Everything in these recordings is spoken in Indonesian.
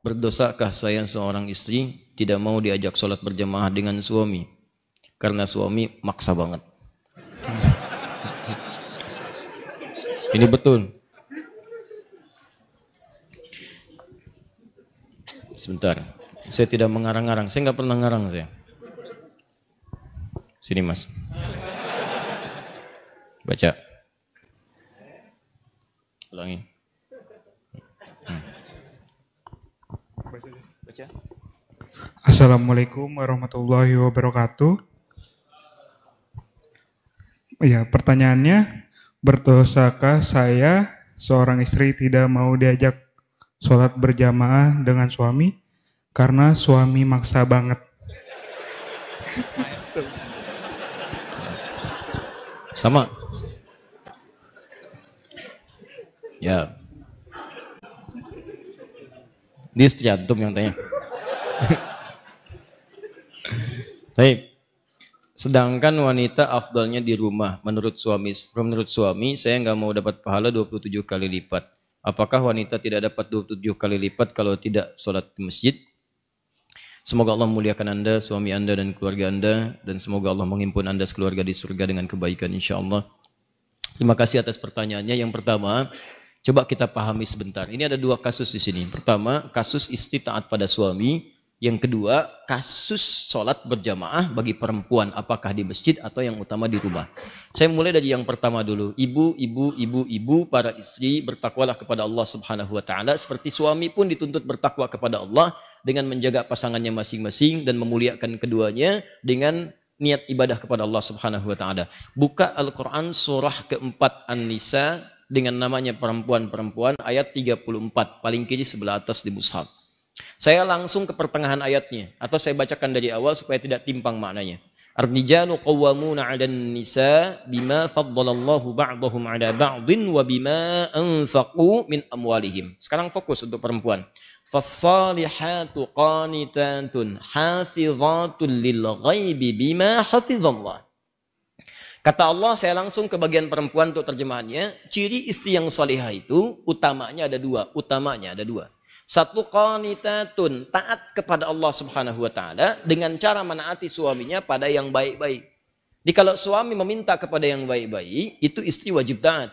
berdosakah saya seorang istri tidak mau diajak sholat berjamaah dengan suami? Karena suami maksa banget. Ini betul. Sebentar. Saya tidak mengarang-arang. Saya nggak pernah ngarang saya. Sini mas. Baca. Ulangi. Baca. Assalamualaikum warahmatullahi wabarakatuh. Ya, pertanyaannya, berdosakah saya seorang istri tidak mau diajak sholat berjamaah dengan suami karena suami maksa banget? Sama. Ya. Dia istri antum yang tanya. Baik. Sedangkan wanita afdalnya di rumah menurut suami. Menurut suami saya nggak mau dapat pahala 27 kali lipat. Apakah wanita tidak dapat 27 kali lipat kalau tidak sholat di masjid? Semoga Allah muliakan anda, suami anda dan keluarga anda. Dan semoga Allah menghimpun anda sekeluarga di surga dengan kebaikan insya Allah. Terima kasih atas pertanyaannya. Yang pertama, coba kita pahami sebentar. Ini ada dua kasus di sini. Pertama, kasus istri taat pada suami yang kedua, kasus sholat berjamaah bagi perempuan, apakah di masjid atau yang utama di rumah. Saya mulai dari yang pertama dulu. Ibu, ibu, ibu, ibu, para istri bertakwalah kepada Allah Subhanahu wa taala seperti suami pun dituntut bertakwa kepada Allah dengan menjaga pasangannya masing-masing dan memuliakan keduanya dengan niat ibadah kepada Allah Subhanahu wa taala. Buka Al-Qur'an surah keempat An-Nisa dengan namanya perempuan-perempuan ayat 34 paling kiri sebelah atas di mushaf. Saya langsung ke pertengahan ayatnya atau saya bacakan dari awal supaya tidak timpang maknanya. Ar-rijalu qawwamuna 'alan nisa bima faddalallahu ba'dahum 'ala ba'din wa bima anfaqu min amwalihim. Sekarang fokus untuk perempuan. Fassalihatu qanitatun hafizatun lil ghaibi bima hafizallah. Kata Allah, saya langsung ke bagian perempuan untuk terjemahannya. Ciri istri yang salihah itu utamanya ada dua. Utamanya ada dua. Satu qanitatun, taat kepada Allah Subhanahu wa taala dengan cara menaati suaminya pada yang baik-baik. Jadi kalau suami meminta kepada yang baik-baik, itu istri wajib taat.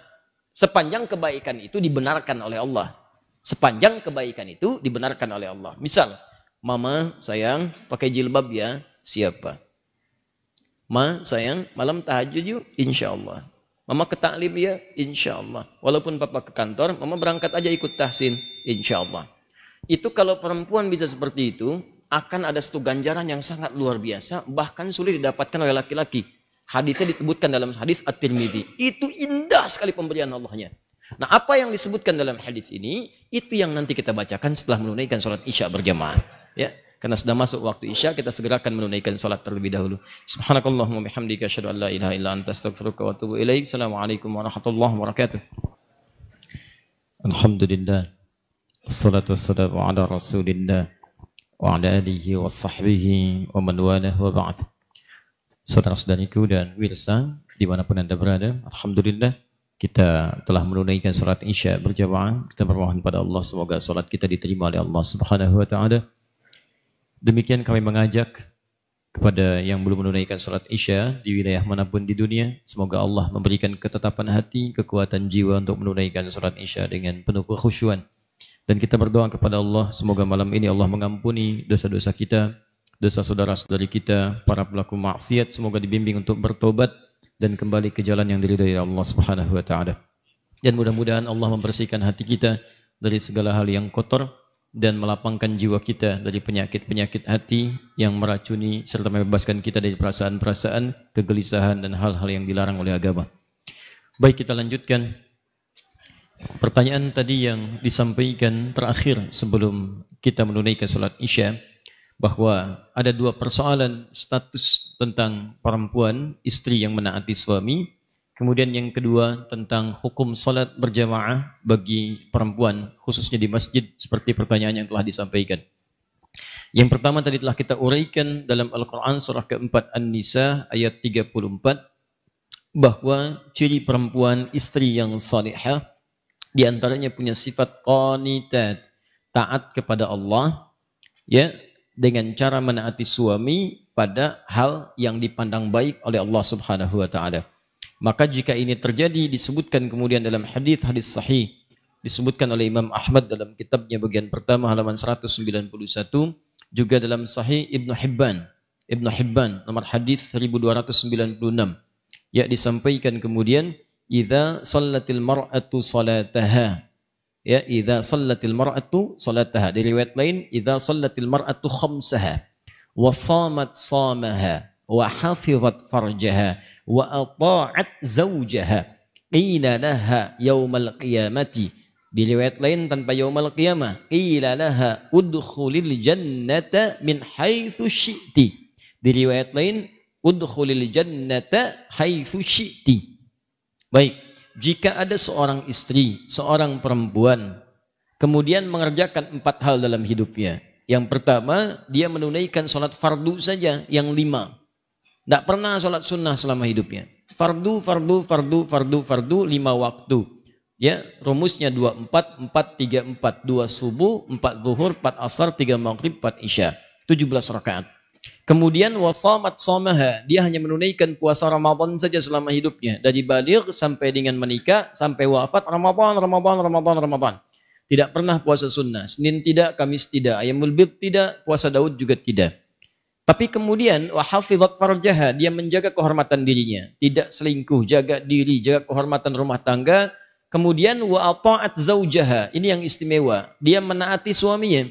Sepanjang kebaikan itu dibenarkan oleh Allah. Sepanjang kebaikan itu dibenarkan oleh Allah. Misal, mama sayang pakai jilbab ya, siapa? Ma sayang malam tahajud yuk, insya Allah. Mama ke taklim ya, insya Allah. Walaupun papa ke kantor, mama berangkat aja ikut tahsin, insya Allah. Itu kalau perempuan bisa seperti itu, akan ada satu ganjaran yang sangat luar biasa, bahkan sulit didapatkan oleh laki-laki. Hadisnya disebutkan dalam hadis At-Tirmidzi. Itu indah sekali pemberian Allahnya. Nah, apa yang disebutkan dalam hadis ini, itu yang nanti kita bacakan setelah menunaikan sholat isya berjamaah. Ya, karena sudah masuk waktu isya, kita segerakan menunaikan sholat terlebih dahulu. Subhanakallahumma bihamdika asyhadu an la ilaha illa anta astaghfiruka wa atubu ilaik. Assalamualaikum warahmatullahi wabarakatuh. Alhamdulillah. Assalatu wassalamu ala rasulillah wa ala alihi wa sahbihi wa man walah wa ba'd. Saudara-saudariku dan wirsa di mana pun anda berada, Alhamdulillah kita telah menunaikan salat isya berjamaah. Kita bermohon pada Allah semoga salat kita diterima oleh Allah Subhanahu wa taala. Demikian kami mengajak kepada yang belum menunaikan salat isya di wilayah mana pun di dunia, semoga Allah memberikan ketetapan hati, kekuatan jiwa untuk menunaikan salat isya dengan penuh kekhusyuan dan kita berdoa kepada Allah, semoga malam ini Allah mengampuni dosa-dosa kita, dosa saudara-saudari kita, para pelaku maksiat, semoga dibimbing untuk bertobat dan kembali ke jalan yang diridhai Allah Subhanahu wa taala. Dan mudah-mudahan Allah membersihkan hati kita dari segala hal yang kotor dan melapangkan jiwa kita dari penyakit-penyakit hati yang meracuni serta membebaskan kita dari perasaan-perasaan, kegelisahan dan hal-hal yang dilarang oleh agama. Baik kita lanjutkan Pertanyaan tadi yang disampaikan terakhir sebelum kita menunaikan salat Isya bahwa ada dua persoalan status tentang perempuan istri yang menaati suami kemudian yang kedua tentang hukum salat berjamaah bagi perempuan khususnya di masjid seperti pertanyaan yang telah disampaikan yang pertama tadi telah kita uraikan dalam Al-Quran surah keempat An-Nisa ayat 34 bahwa ciri perempuan istri yang salihah di antaranya punya sifat qanitat, taat kepada Allah ya dengan cara menaati suami pada hal yang dipandang baik oleh Allah Subhanahu wa taala. Maka jika ini terjadi disebutkan kemudian dalam hadis-hadis sahih disebutkan oleh Imam Ahmad dalam kitabnya bagian pertama halaman 191 juga dalam sahih Ibnu Hibban. Ibnu Hibban nomor hadis 1296 ya disampaikan kemudian idza sallatil mar'atu salataha. Ya idza sallatil mar'atu salataha. Di riwayat lain idza sallatil mar'atu khamsaha. Wa samat samaha. Wa hafizat farjaha wa ata'at zawjaha qila laha yaumal qiyamati. Di riwayat lain tanpa yaumal qiyamah qila laha udkhulil jannata min haitsu syi'ti. Di riwayat lain udkhulil jannata haitsu syi'ti. Baik jika ada seorang istri seorang perempuan kemudian mengerjakan empat hal dalam hidupnya. Yang pertama dia menunaikan sholat fardu saja yang lima tidak pernah sholat sunnah selama hidupnya. Fardu, fardu, fardu, fardu, fardu, lima waktu. Ya, rumusnya dua empat, empat tiga empat, dua subuh, empat zuhur, empat asar, tiga maghrib, empat isya. Tujuh belas rakaat. Kemudian wasamat somaha, dia hanya menunaikan puasa Ramadan saja selama hidupnya. Dari balik sampai dengan menikah, sampai wafat, Ramadan, Ramadan, Ramadan, Ramadan. Tidak pernah puasa sunnah. Senin tidak, Kamis tidak, Ayamul Bid tidak, puasa Daud juga tidak. Tapi kemudian wahafizat farjaha, dia menjaga kehormatan dirinya, tidak selingkuh, jaga diri, jaga kehormatan rumah tangga. Kemudian wa ata'at zaujaha, ini yang istimewa. Dia menaati suaminya.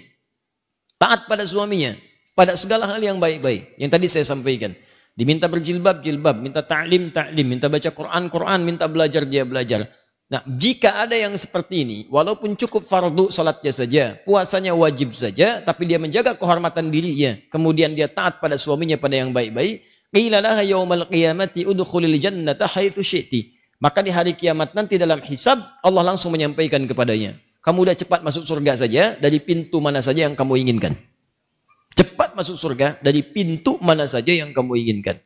Taat pada suaminya pada segala hal yang baik-baik. Yang tadi saya sampaikan. Diminta berjilbab, jilbab, minta ta'lim, ta'lim, minta baca Quran, Quran, minta belajar, dia belajar. Nah, jika ada yang seperti ini, walaupun cukup fardu salatnya saja, puasanya wajib saja, tapi dia menjaga kehormatan dirinya, kemudian dia taat pada suaminya pada yang baik-baik, qila yaumal qiyamati udkhulil jannata haitsu syi'ti. Maka di hari kiamat nanti dalam hisab Allah langsung menyampaikan kepadanya, kamu udah cepat masuk surga saja dari pintu mana saja yang kamu inginkan. Cepat masuk surga dari pintu mana saja yang kamu inginkan.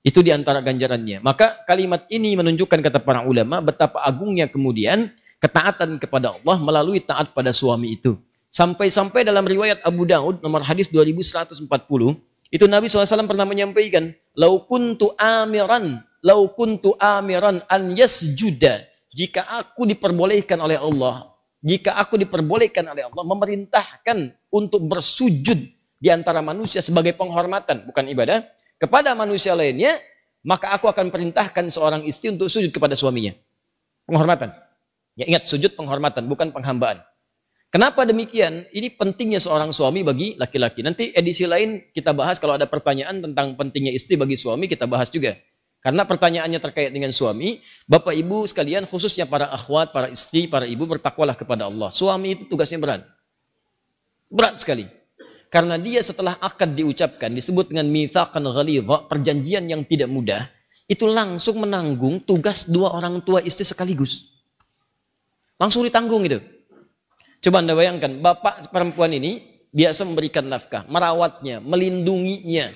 Itu di antara ganjarannya. Maka kalimat ini menunjukkan kata para ulama betapa agungnya kemudian ketaatan kepada Allah melalui taat pada suami itu. Sampai-sampai dalam riwayat Abu Daud nomor hadis 2140 itu Nabi SAW pernah menyampaikan lau kuntu amiran lau kuntu amiran an yasjuda jika aku diperbolehkan oleh Allah jika aku diperbolehkan oleh Allah memerintahkan untuk bersujud di antara manusia sebagai penghormatan bukan ibadah kepada manusia lainnya, maka aku akan perintahkan seorang istri untuk sujud kepada suaminya. Penghormatan. Ya ingat, sujud penghormatan, bukan penghambaan. Kenapa demikian? Ini pentingnya seorang suami bagi laki-laki. Nanti edisi lain kita bahas kalau ada pertanyaan tentang pentingnya istri bagi suami, kita bahas juga. Karena pertanyaannya terkait dengan suami, Bapak Ibu sekalian khususnya para akhwat, para istri, para ibu bertakwalah kepada Allah. Suami itu tugasnya berat. Berat sekali. Karena dia setelah akad diucapkan disebut dengan mithaqan ghalidha, perjanjian yang tidak mudah, itu langsung menanggung tugas dua orang tua istri sekaligus. Langsung ditanggung itu. Coba Anda bayangkan, bapak perempuan ini biasa memberikan nafkah, merawatnya, melindunginya.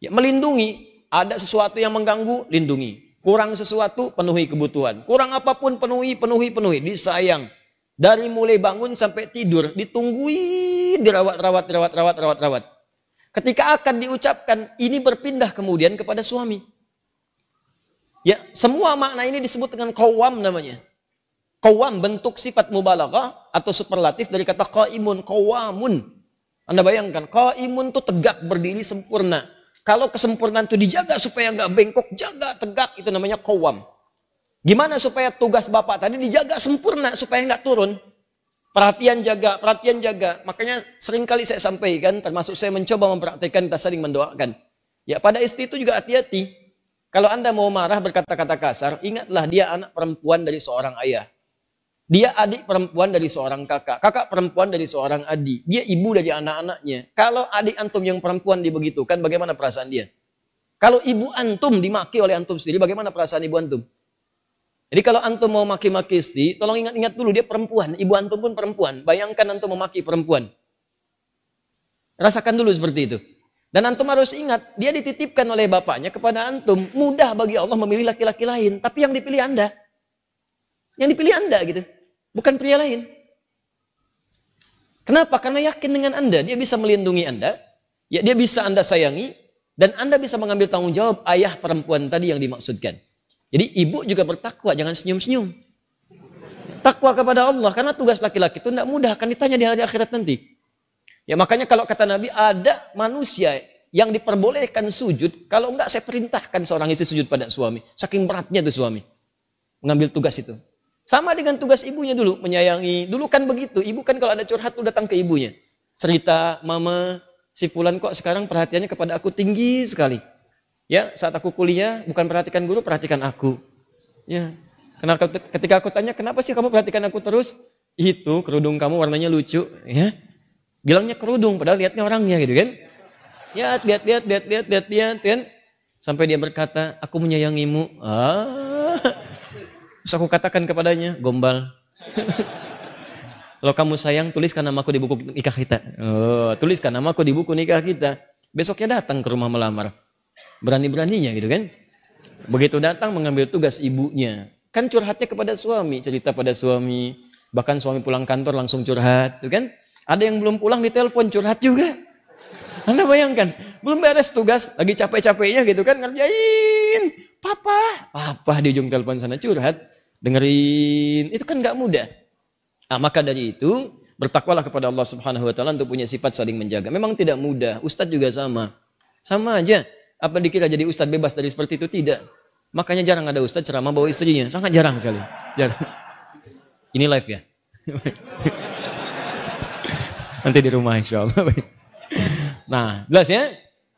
Ya, melindungi, ada sesuatu yang mengganggu, lindungi. Kurang sesuatu, penuhi kebutuhan. Kurang apa pun, penuhi, penuhi, penuhi. Disayang. Dari mulai bangun sampai tidur, ditungguin, dirawat, rawat, rawat, rawat, rawat, rawat. Ketika akan diucapkan, ini berpindah kemudian kepada suami. Ya, semua makna ini disebut dengan kawam namanya. Kawam bentuk sifat mubalaghah atau superlatif dari kata qaimun, qawamun. Anda bayangkan, qaimun itu tegak berdiri sempurna. Kalau kesempurnaan itu dijaga supaya nggak bengkok, jaga tegak itu namanya kawam. Gimana supaya tugas Bapak tadi dijaga sempurna supaya nggak turun? Perhatian jaga, perhatian jaga. Makanya sering kali saya sampaikan, termasuk saya mencoba mempraktikkan, kita saling mendoakan. Ya pada istri itu juga hati-hati. Kalau Anda mau marah berkata-kata kasar, ingatlah dia anak perempuan dari seorang ayah. Dia adik perempuan dari seorang kakak. Kakak perempuan dari seorang adik. Dia ibu dari anak-anaknya. Kalau adik antum yang perempuan dibegitukan, bagaimana perasaan dia? Kalau ibu antum dimaki oleh antum sendiri, bagaimana perasaan ibu antum? Jadi kalau antum mau maki-maki istri, tolong ingat-ingat dulu dia perempuan, ibu antum pun perempuan. Bayangkan antum memaki perempuan. Rasakan dulu seperti itu. Dan antum harus ingat, dia dititipkan oleh bapaknya kepada antum. Mudah bagi Allah memilih laki-laki lain, tapi yang dipilih Anda. Yang dipilih Anda gitu. Bukan pria lain. Kenapa? Karena yakin dengan Anda, dia bisa melindungi Anda, ya dia bisa Anda sayangi, dan Anda bisa mengambil tanggung jawab ayah perempuan tadi yang dimaksudkan. Jadi ibu juga bertakwa, jangan senyum-senyum. Takwa kepada Allah, karena tugas laki-laki itu tidak mudah, akan ditanya di hari akhirat nanti. Ya makanya kalau kata Nabi, ada manusia yang diperbolehkan sujud, kalau enggak saya perintahkan seorang istri sujud pada suami. Saking beratnya tuh suami. Mengambil tugas itu. Sama dengan tugas ibunya dulu, menyayangi. Dulu kan begitu, ibu kan kalau ada curhat tuh datang ke ibunya. Cerita, mama, si Fulan kok sekarang perhatiannya kepada aku tinggi sekali. Ya, saat aku kuliah, bukan perhatikan guru, perhatikan aku. Ya, karena ketika aku tanya, kenapa sih kamu perhatikan aku terus? Itu kerudung kamu warnanya lucu, ya. Bilangnya kerudung, padahal lihatnya orangnya gitu kan. Ya, lihat, lihat, lihat, lihat, lihat, lihat, kan. Sampai dia berkata, aku menyayangimu. Ah, Terus aku katakan kepadanya, gombal. Kalau kamu sayang, tuliskan namaku di buku nikah kita. Oh, tuliskan namaku di buku nikah kita. Besoknya datang ke rumah melamar. Berani-beraninya gitu kan. Begitu datang mengambil tugas ibunya. Kan curhatnya kepada suami, cerita pada suami. Bahkan suami pulang kantor langsung curhat, tuh kan. Ada yang belum pulang di telepon curhat juga. Anda bayangkan, belum beres tugas, lagi capek-capeknya gitu kan, ngerjain. Papa, papa di ujung telepon sana curhat dengerin, itu kan nggak mudah. Nah, maka dari itu bertakwalah kepada Allah Subhanahu wa taala untuk punya sifat saling menjaga. Memang tidak mudah. Ustadz juga sama. Sama aja. Apa dikira jadi ustadz bebas dari seperti itu? Tidak. Makanya jarang ada ustadz ceramah bawa istrinya. Sangat jarang sekali. Jarang. Ini live ya. Nanti di rumah insya Allah. Nah, jelas ya?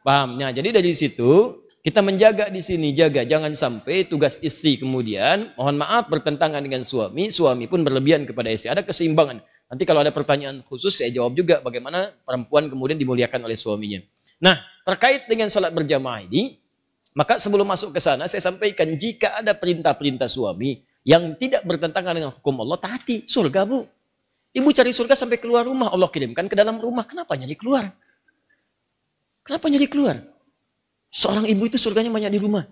Pahamnya. Jadi dari situ kita menjaga di sini, jaga. Jangan sampai tugas istri kemudian, mohon maaf, bertentangan dengan suami. Suami pun berlebihan kepada istri. Ada keseimbangan. Nanti kalau ada pertanyaan khusus, saya jawab juga bagaimana perempuan kemudian dimuliakan oleh suaminya. Nah, terkait dengan sholat berjamaah ini, maka sebelum masuk ke sana, saya sampaikan jika ada perintah-perintah suami yang tidak bertentangan dengan hukum Allah, taati. Surga, Bu. Ibu cari surga sampai keluar rumah, Allah kirimkan ke dalam rumah. Kenapa nyari keluar? Kenapa nyari keluar? Seorang ibu itu surganya banyak di rumah.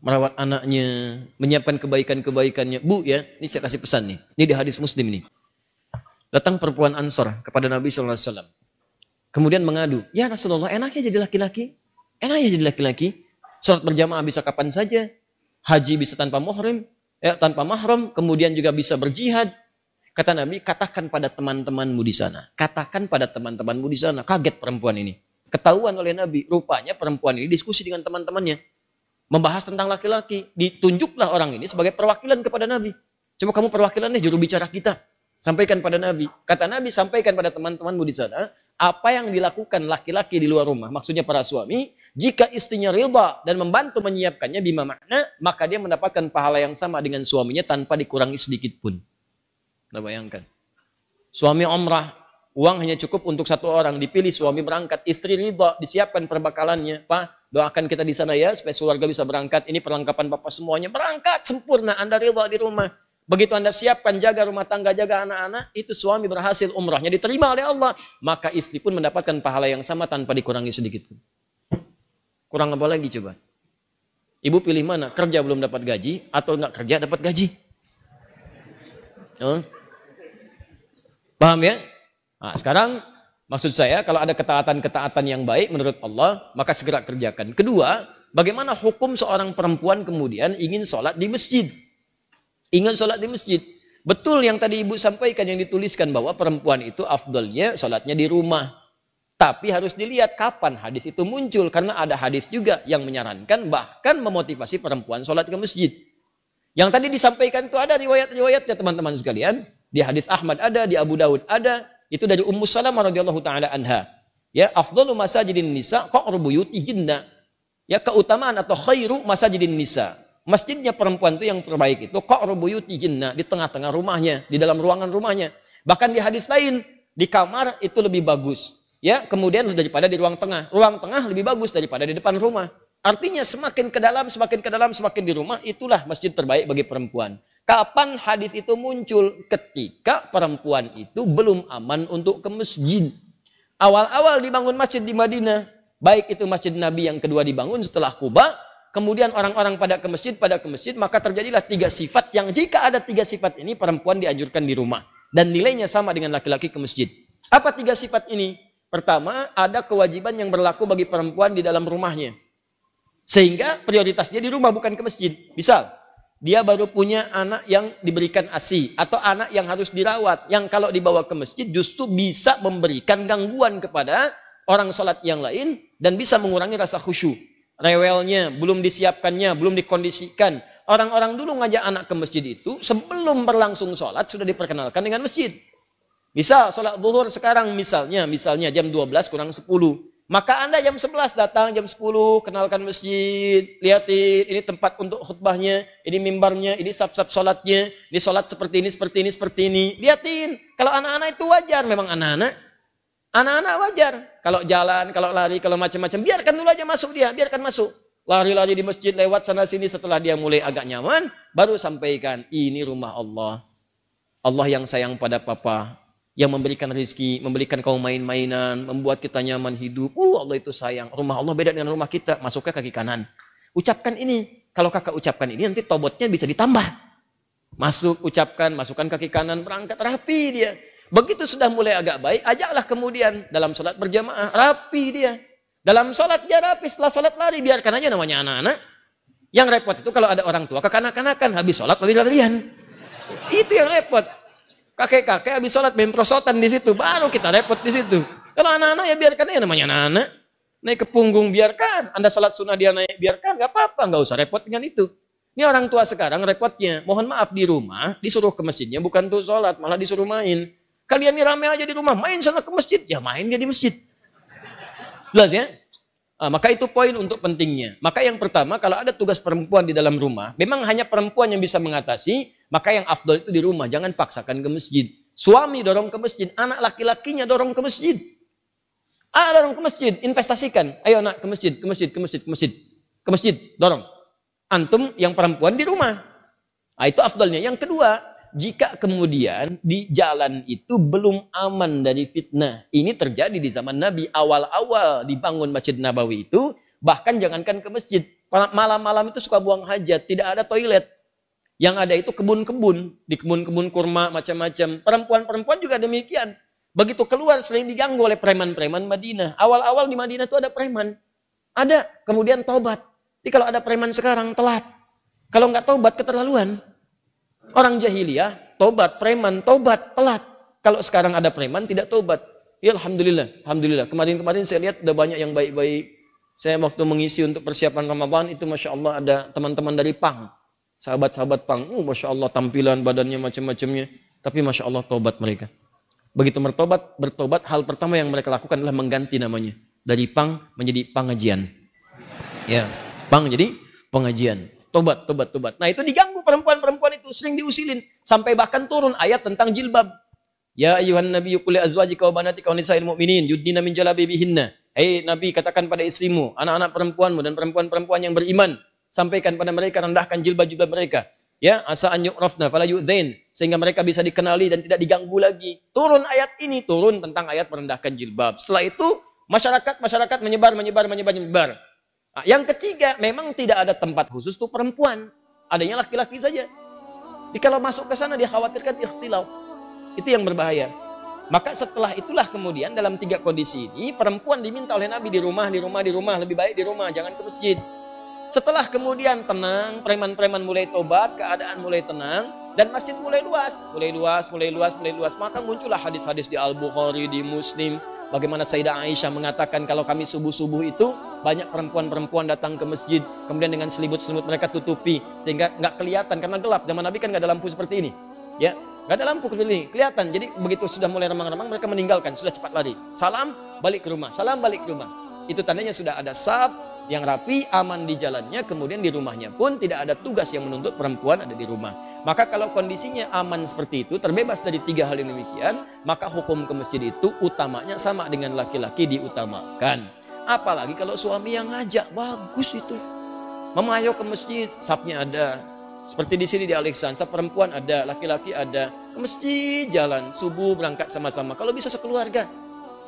Merawat anaknya, menyiapkan kebaikan-kebaikannya. Bu ya, ini saya kasih pesan nih. Ini di hadis muslim nih. Datang perempuan Ansor kepada Nabi SAW. Kemudian mengadu, ya Rasulullah enaknya jadi laki-laki. Enaknya jadi laki-laki. Sholat berjamaah bisa kapan saja. Haji bisa tanpa mahram. Ya, tanpa mahram. Kemudian juga bisa berjihad. Kata Nabi, katakan pada teman-temanmu di sana. Katakan pada teman-temanmu di sana. Kaget perempuan ini. Ketahuan oleh Nabi, rupanya perempuan ini diskusi dengan teman-temannya. Membahas tentang laki-laki. Ditunjuklah orang ini sebagai perwakilan kepada Nabi. Coba kamu perwakilan nih juru bicara kita. Sampaikan pada Nabi. Kata Nabi, sampaikan pada teman-temanmu di sana. Apa yang dilakukan laki-laki di luar rumah. Maksudnya para suami. Jika istrinya riba dan membantu menyiapkannya bima makna. Maka dia mendapatkan pahala yang sama dengan suaminya tanpa dikurangi sedikit pun. Anda bayangkan. Suami omrah Uang hanya cukup untuk satu orang. Dipilih suami berangkat, istri ridha, disiapkan perbakalannya. Pak, doakan kita di sana ya, supaya keluarga bisa berangkat. Ini perlengkapan Bapak semuanya. Berangkat, sempurna. Anda ridha di rumah. Begitu Anda siapkan, jaga rumah tangga, jaga anak-anak, itu suami berhasil umrahnya diterima oleh Allah. Maka istri pun mendapatkan pahala yang sama tanpa dikurangi sedikit pun. Kurang apa lagi coba? Ibu pilih mana? Kerja belum dapat gaji atau enggak kerja dapat gaji? Oh. Paham ya? Nah, sekarang maksud saya kalau ada ketaatan-ketaatan yang baik menurut Allah, maka segera kerjakan. Kedua, bagaimana hukum seorang perempuan kemudian ingin sholat di masjid? Ingin sholat di masjid. Betul yang tadi ibu sampaikan yang dituliskan bahwa perempuan itu afdolnya sholatnya di rumah. Tapi harus dilihat kapan hadis itu muncul. Karena ada hadis juga yang menyarankan bahkan memotivasi perempuan sholat ke masjid. Yang tadi disampaikan itu ada riwayat-riwayatnya teman-teman sekalian. Di hadis Ahmad ada, di Abu Daud ada, itu dari Ummu Salamah radhiyallahu taala anha. Ya, afdalu masajidin nisa qa'ru buyutihinna. Ya, keutamaan atau khairu masajidin nisa. Masjidnya perempuan itu yang terbaik itu qa'ru buyutihinna di tengah-tengah rumahnya, di dalam ruangan rumahnya. Bahkan di hadis lain, di kamar itu lebih bagus. Ya, kemudian daripada di ruang tengah. Ruang tengah lebih bagus daripada di depan rumah. Artinya semakin ke dalam, semakin ke dalam, semakin di rumah, itulah masjid terbaik bagi perempuan. Kapan hadis itu muncul? Ketika perempuan itu belum aman untuk ke masjid. Awal-awal dibangun masjid di Madinah, baik itu masjid Nabi yang kedua dibangun setelah Kuba, kemudian orang-orang pada ke masjid, pada ke masjid, maka terjadilah tiga sifat yang jika ada tiga sifat ini perempuan dianjurkan di rumah. Dan nilainya sama dengan laki-laki ke masjid. Apa tiga sifat ini? Pertama, ada kewajiban yang berlaku bagi perempuan di dalam rumahnya. Sehingga prioritas dia di rumah bukan ke masjid. Misal, dia baru punya anak yang diberikan ASI atau anak yang harus dirawat yang kalau dibawa ke masjid justru bisa memberikan gangguan kepada orang sholat yang lain dan bisa mengurangi rasa khusyuk. Rewelnya, belum disiapkannya, belum dikondisikan. Orang-orang dulu ngajak anak ke masjid itu sebelum berlangsung sholat sudah diperkenalkan dengan masjid. Misal sholat zuhur sekarang misalnya, misalnya jam 12 kurang 10. Maka Anda jam 11 datang, jam 10 kenalkan masjid, lihatin ini tempat untuk khutbahnya, ini mimbarnya, ini sab-sab sholatnya, ini sholat seperti ini, seperti ini, seperti ini. Lihatin, kalau anak-anak itu wajar, memang anak-anak. Anak-anak wajar. Kalau jalan, kalau lari, kalau macam-macam, biarkan dulu aja masuk dia, biarkan masuk. Lari-lari di masjid, lewat sana sini setelah dia mulai agak nyaman, baru sampaikan, ini rumah Allah. Allah yang sayang pada papa, yang memberikan rezeki, memberikan kau main-mainan, membuat kita nyaman hidup. Uh, Allah itu sayang. Rumah Allah beda dengan rumah kita. Masuk ke kaki kanan. Ucapkan ini. Kalau kakak ucapkan ini, nanti tobotnya bisa ditambah. Masuk, ucapkan, masukkan kaki kanan, berangkat rapi dia. Begitu sudah mulai agak baik, ajaklah kemudian dalam sholat berjamaah, rapi dia. Dalam sholat dia rapi, setelah sholat lari, biarkan aja namanya anak-anak. Yang repot itu kalau ada orang tua kekanak-kanakan, habis sholat lari-larian. Itu yang repot. Kakek-kakek habis sholat main prosotan di situ, baru kita repot di situ. Kalau anak-anak ya biarkan aja namanya anak-anak. Naik ke punggung biarkan. Anda sholat sunnah dia naik biarkan, nggak apa-apa, nggak usah repot dengan itu. Ini orang tua sekarang repotnya. Mohon maaf di rumah, disuruh ke masjidnya bukan untuk sholat, malah disuruh main. Kalian ini rame aja di rumah, main sana ke masjid. Ya main dia di masjid. Jelas ya? Nah, maka itu poin untuk pentingnya. Maka yang pertama, kalau ada tugas perempuan di dalam rumah, memang hanya perempuan yang bisa mengatasi, maka yang afdol itu di rumah, jangan paksakan ke masjid. Suami dorong ke masjid, anak laki-lakinya dorong ke masjid. Ah, dorong ke masjid, investasikan. Ayo anak ke masjid, ke masjid, ke masjid, ke masjid. Ke masjid, dorong. Antum yang perempuan di rumah. Nah, itu afdolnya. Yang kedua, jika kemudian di jalan itu belum aman dari fitnah. Ini terjadi di zaman Nabi awal-awal dibangun Masjid Nabawi itu. Bahkan jangankan ke masjid. Malam-malam itu suka buang hajat, tidak ada toilet. Yang ada itu kebun-kebun, di kebun-kebun kurma macam-macam. Perempuan-perempuan juga demikian. Begitu keluar sering diganggu oleh preman-preman Madinah. Awal-awal di Madinah itu ada preman. Ada, kemudian tobat. Jadi kalau ada preman sekarang telat. Kalau nggak tobat keterlaluan. Orang jahiliyah, tobat, preman, tobat, telat. Kalau sekarang ada preman tidak tobat. Ya Alhamdulillah, Alhamdulillah. Kemarin-kemarin saya lihat ada banyak yang baik-baik. Saya waktu mengisi untuk persiapan Ramadan itu Masya Allah ada teman-teman dari Pang Sahabat-sahabat pang, oh, Masya Allah tampilan badannya macam-macamnya. Tapi Masya Allah tobat mereka. Begitu bertobat, bertobat hal pertama yang mereka lakukan adalah mengganti namanya. Dari pang menjadi pengajian. Ya, pang jadi pengajian. Tobat, tobat, tobat. Nah itu diganggu perempuan-perempuan itu. Sering diusilin. Sampai bahkan turun ayat tentang jilbab. Ya ayuhan nabi kulli azwajika wa banatika wa nisa'il mu'minin yudnina min jalabibihinna. Hei Nabi katakan pada istrimu, anak-anak perempuanmu dan perempuan-perempuan yang beriman sampaikan pada mereka, rendahkan jilbab-jilbab mereka. Ya, asa an yu'rafna fala yu'dzain sehingga mereka bisa dikenali dan tidak diganggu lagi. Turun ayat ini, turun tentang ayat merendahkan jilbab. Setelah itu masyarakat masyarakat menyebar menyebar menyebar menyebar. Nah, yang ketiga, memang tidak ada tempat khusus untuk perempuan. Adanya laki-laki saja. Jadi kalau masuk ke sana dia khawatirkan ikhtilau. Itu yang berbahaya. Maka setelah itulah kemudian dalam tiga kondisi ini perempuan diminta oleh Nabi di rumah, di rumah, di rumah, lebih baik di rumah, jangan ke masjid. Setelah kemudian tenang, preman-preman mulai tobat, keadaan mulai tenang, dan masjid mulai luas, mulai luas, mulai luas, mulai luas. Maka muncullah hadis-hadis di Al-Bukhari, di Muslim, bagaimana Sayyidah Aisyah mengatakan kalau kami subuh-subuh itu banyak perempuan-perempuan datang ke masjid, kemudian dengan selimut-selimut mereka tutupi sehingga nggak kelihatan karena gelap. Zaman Nabi kan nggak ada lampu seperti ini, ya nggak ada lampu seperti ini, kelihatan. Jadi begitu sudah mulai remang-remang mereka meninggalkan, sudah cepat lari. Salam, balik ke rumah. Salam, balik ke rumah. Itu tandanya sudah ada sab, yang rapi, aman di jalannya, kemudian di rumahnya pun tidak ada tugas yang menuntut perempuan ada di rumah. Maka kalau kondisinya aman seperti itu, terbebas dari tiga hal yang demikian, maka hukum ke masjid itu utamanya sama dengan laki-laki diutamakan. Apalagi kalau suami yang ngajak, bagus itu. Mama ayo ke masjid, sapnya ada. Seperti di sini di Alexandra, perempuan ada, laki-laki ada. Ke masjid jalan, subuh berangkat sama-sama. Kalau bisa sekeluarga,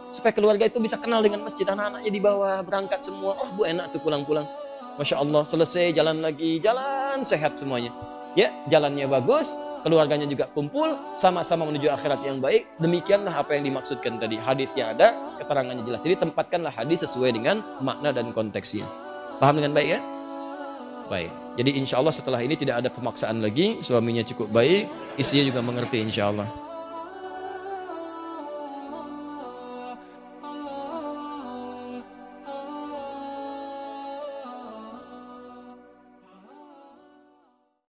Supaya keluarga itu bisa kenal dengan masjid. Anak-anaknya di bawah berangkat semua. Oh bu enak tuh pulang-pulang. Masya Allah selesai jalan lagi. Jalan sehat semuanya. Ya jalannya bagus. Keluarganya juga kumpul, sama-sama menuju akhirat yang baik. Demikianlah apa yang dimaksudkan tadi. Hadisnya ada, keterangannya jelas. Jadi tempatkanlah hadis sesuai dengan makna dan konteksnya. Paham dengan baik ya? Baik. Jadi insya Allah setelah ini tidak ada pemaksaan lagi. Suaminya cukup baik, istrinya juga mengerti insya Allah.